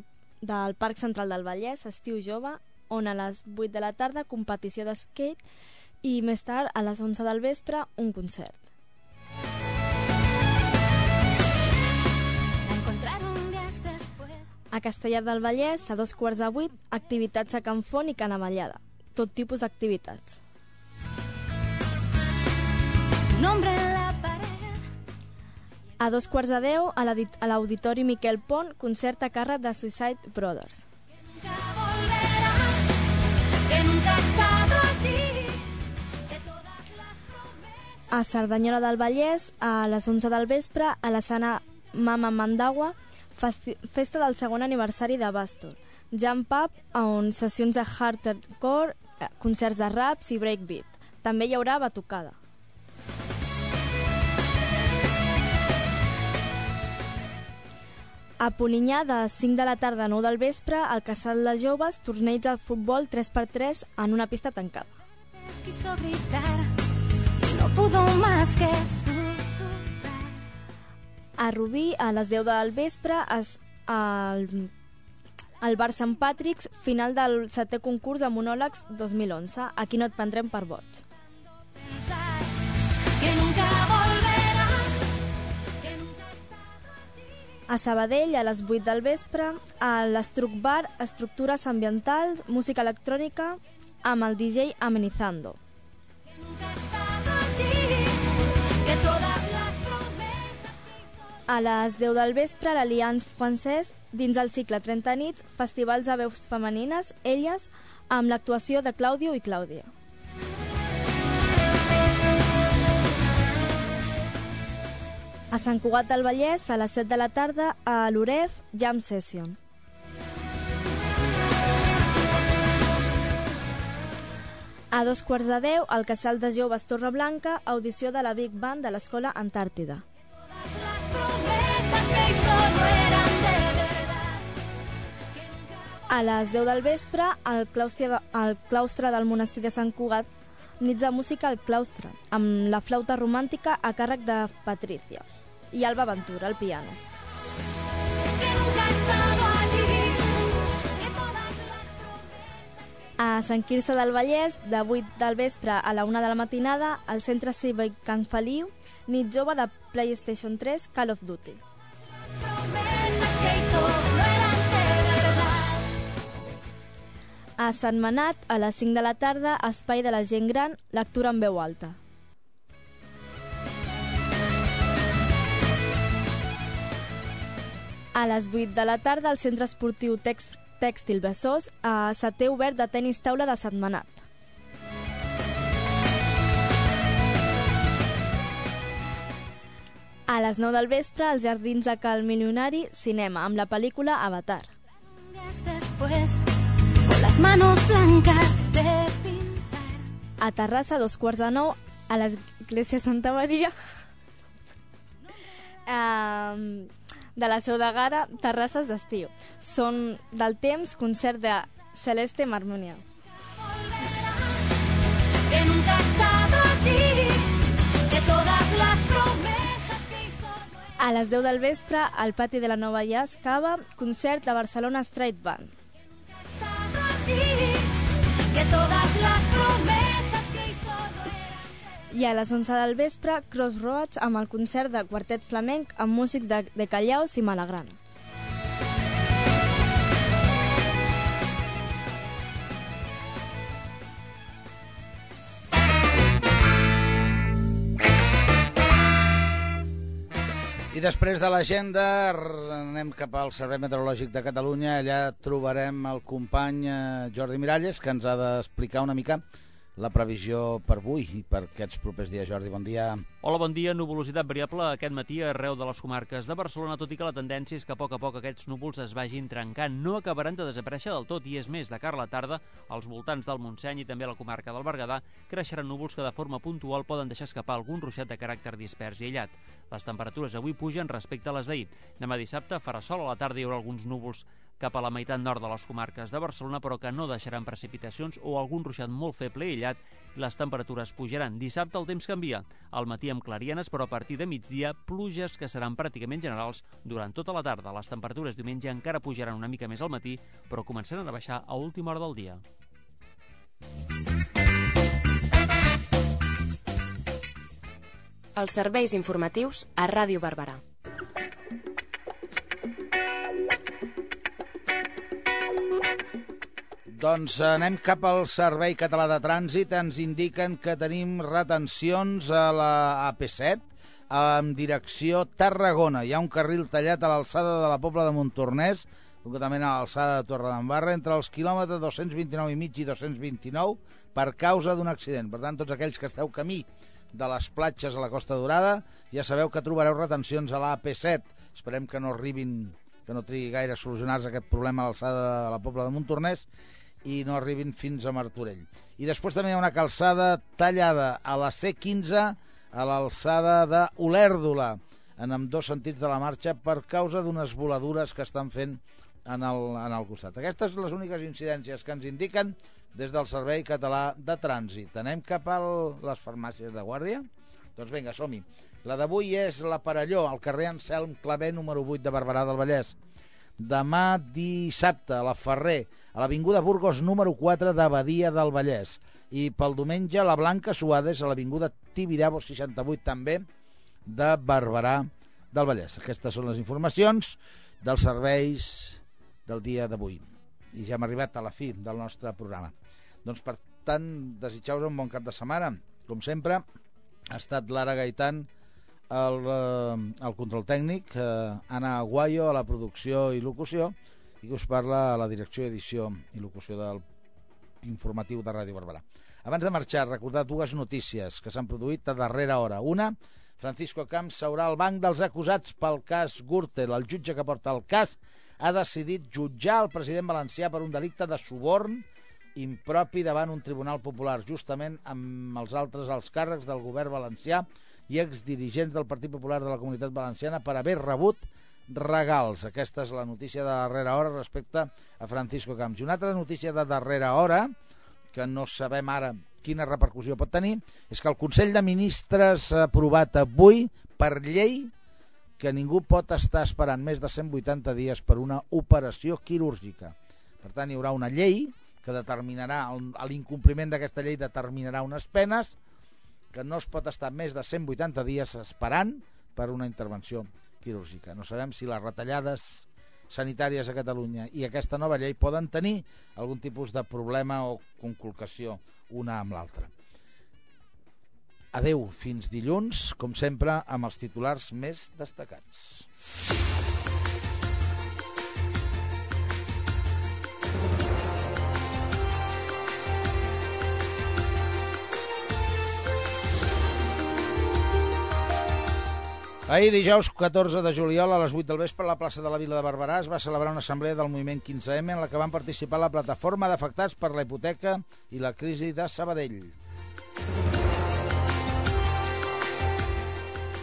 del Parc Central del Vallès, Estiu Jove, on a les 8 de la tarda competició d'skate i més tard, a les 11 del vespre, un concert. A Castellar del Vallès, a dos quarts de vuit, activitats a Can Font i Canavallada. Tot tipus d'activitats. A dos quarts de deu, a l'Auditori Miquel Pont, concert a càrrec de Suicide Brothers. Que nunca. A Cerdanyola del Vallès, a les 11 del vespre, a la sana Mama Mandagua, festa del segon aniversari de Bastor. Jam Pub, on sessions de hardcore, eh, concerts de raps i breakbeat. També hi haurà batucada. A Polinyà, de 5 de la tarda a 9 del vespre, al Casal de Joves, torneig de futbol 3x3 en una pista tancada. A Rubí, a les 10 del vespre, es, al, al bar Sant Patrick's, final del setè concurs de monòlegs 2011. Aquí no et prendrem per boig. A Sabadell, a les 8 del vespre, a l'Estruc Bar, estructures ambientals, música electrònica, amb el DJ Amenizando. A les 10 del vespre, l'Allianz francès, dins el cicle 30 nits, festivals de veus femenines, elles, amb l'actuació de Claudio i Clàudia. A Sant Cugat del Vallès, a les 7 de la tarda, a l'UREF, Jam Session. A dos quarts de deu, al Casal de Joves Torreblanca, audició de la Big Band de l'Escola Antàrtida. A les 10 del vespre, al claustre, de, al claustre del monestir de Sant Cugat, nits de música al claustre, amb la flauta romàntica a càrrec de Patricia i Alba Ventura, al piano. A Sant Quirze del Vallès, de 8 del vespre a la 1 de la matinada, al Centre Cívic Can Feliu, nit jove de PlayStation 3 Call of Duty. A Sant Manat, a les 5 de la tarda, Espai de la gent gran, lectura en veu alta. A les 8 de la tarda, al Centre Esportiu Tex Tèxtil Besòs, a setè obert de tenis taula de Setmanat. A les 9 del vespre, als Jardins de Cal Milionari, cinema, amb la pel·lícula Avatar. Después, con las manos blancas de pintar. A Terrassa, dos quarts de nou, a l'església Santa Maria um, de la Seu de Gara, terrasses d'estiu. Són del temps concert de Celeste Marmonia. que nunca allí, de todas las promesas que A les 10 del vespre, al pati de la Nova Jazz Cava, concert de Barcelona Straight Band. de todas las promesas que I a les 11 del vespre, Crossroads amb el concert de quartet flamenc amb músics de, de Callaus i Malagrana. I després de l'agenda anem cap al Servei Meteorològic de Catalunya. Allà trobarem el company eh, Jordi Miralles, que ens ha d'explicar una mica la previsió per avui i per aquests propers dies. Jordi, bon dia. Hola, bon dia. Nuvolositat variable aquest matí arreu de les comarques de Barcelona, tot i que la tendència és que a poc a poc aquests núvols es vagin trencant. No acabaran de desaparèixer del tot i és més, de cara a la tarda, als voltants del Montseny i també a la comarca del Berguedà, creixeran núvols que de forma puntual poden deixar escapar algun ruixat de caràcter dispers i aïllat. Les temperatures avui pugen respecte a les d'ahir. Demà dissabte farà sol a la tarda hi haurà alguns núvols cap a la meitat nord de les comarques de Barcelona, però que no deixaran precipitacions o algun ruixat molt feble i aïllat les temperatures pujaran. Dissabte el temps canvia. Al matí amb clarianes, però a partir de migdia, pluges que seran pràcticament generals durant tota la tarda. Les temperatures diumenge encara pujaran una mica més al matí, però començaran a baixar a última hora del dia. Els serveis informatius a Ràdio Barberà. Doncs anem cap al Servei Català de Trànsit. Ens indiquen que tenim retencions a la AP7 en direcció Tarragona. Hi ha un carril tallat a l'alçada de la Pobla de Montornès, concretament a l'alçada de Torredembarra, entre els quilòmetres 229 i mig i 229 per causa d'un accident. Per tant, tots aquells que esteu camí de les platges a la Costa Dorada, ja sabeu que trobareu retencions a la AP7. Esperem que no arribin, que no trigui gaire a solucionar-se aquest problema a l'alçada de la Pobla de Montornès i no arribin fins a Martorell. I després també hi ha una calçada tallada a la C15 a l'alçada d'Olèrdola, en amb dos sentits de la marxa per causa d'unes voladures que estan fent en el, en el costat. Aquestes són les úniques incidències que ens indiquen des del Servei Català de Trànsit. Anem cap a les farmàcies de guàrdia? Doncs vinga, som-hi. La d'avui és la Parelló, al carrer Anselm Clavé, número 8 de Barberà del Vallès. Demà dissabte, a la Ferrer, a l'Avinguda Burgos número 4 d'Abadia del Vallès. I pel diumenge, la Blanca Suades, a l'Avinguda Tibidabo 68 també, de Barberà del Vallès. Aquestes són les informacions dels serveis del dia d'avui. I ja hem arribat a la fi del nostre programa. Doncs, per tant, desitjau-vos un bon cap de setmana. Com sempre, ha estat Lara Gaitan el, eh, el control tècnic, eh, Anna Aguayo a la producció i locució, i que us parla a la direcció, edició i locució del informatiu de Ràdio Barberà. Abans de marxar, recordar dues notícies que s'han produït a darrera hora. Una, Francisco Camps seurà al banc dels acusats pel cas Gürtel. El jutge que porta el cas ha decidit jutjar el president valencià per un delicte de suborn impropi davant un tribunal popular, justament amb els altres alts càrrecs del govern valencià i exdirigents del Partit Popular de la Comunitat Valenciana per haver rebut regals. Aquesta és la notícia de darrera hora respecte a Francisco Camps. I una altra notícia de darrera hora, que no sabem ara quina repercussió pot tenir, és que el Consell de Ministres ha aprovat avui per llei que ningú pot estar esperant més de 180 dies per una operació quirúrgica. Per tant, hi haurà una llei que determinarà, l'incompliment d'aquesta llei determinarà unes penes que no es pot estar més de 180 dies esperant per una intervenció quirúrgica. No sabem si les retallades sanitàries a Catalunya i aquesta nova llei poden tenir algun tipus de problema o conculcació una amb l'altra. Adeu, fins dilluns, com sempre, amb els titulars més destacats. Ahir, dijous 14 de juliol, a les 8 del vespre, a la plaça de la Vila de Barberà es va celebrar una assemblea del moviment 15M en la que van participar la plataforma d'afectats per la hipoteca i la crisi de Sabadell.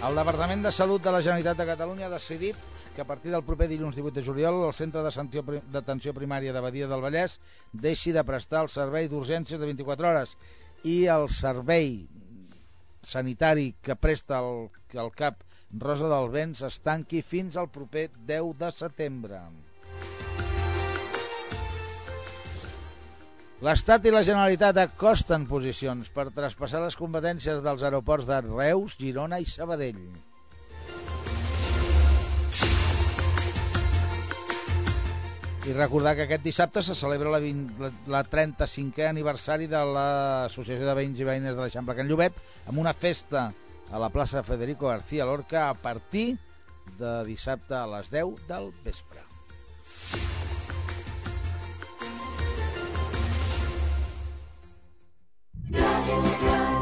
El Departament de Salut de la Generalitat de Catalunya ha decidit que a partir del proper dilluns 18 de juliol el Centre d'Atenció Primària de Badia del Vallès deixi de prestar el servei d'urgències de 24 hores i el servei sanitari que presta el, el CAP Rosa del Vents es tanqui fins al proper 10 de setembre. L'Estat i la Generalitat acosten posicions per traspassar les competències dels aeroports de Reus, Girona i Sabadell. I recordar que aquest dissabte se celebra la, 20, la, la 35è aniversari de l'Associació de Veïns i Veïnes de l'Eixample Can Llobet amb una festa a la plaça Federico García Lorca a partir de dissabte a les 10 del vespre. Ràdio, ràdio.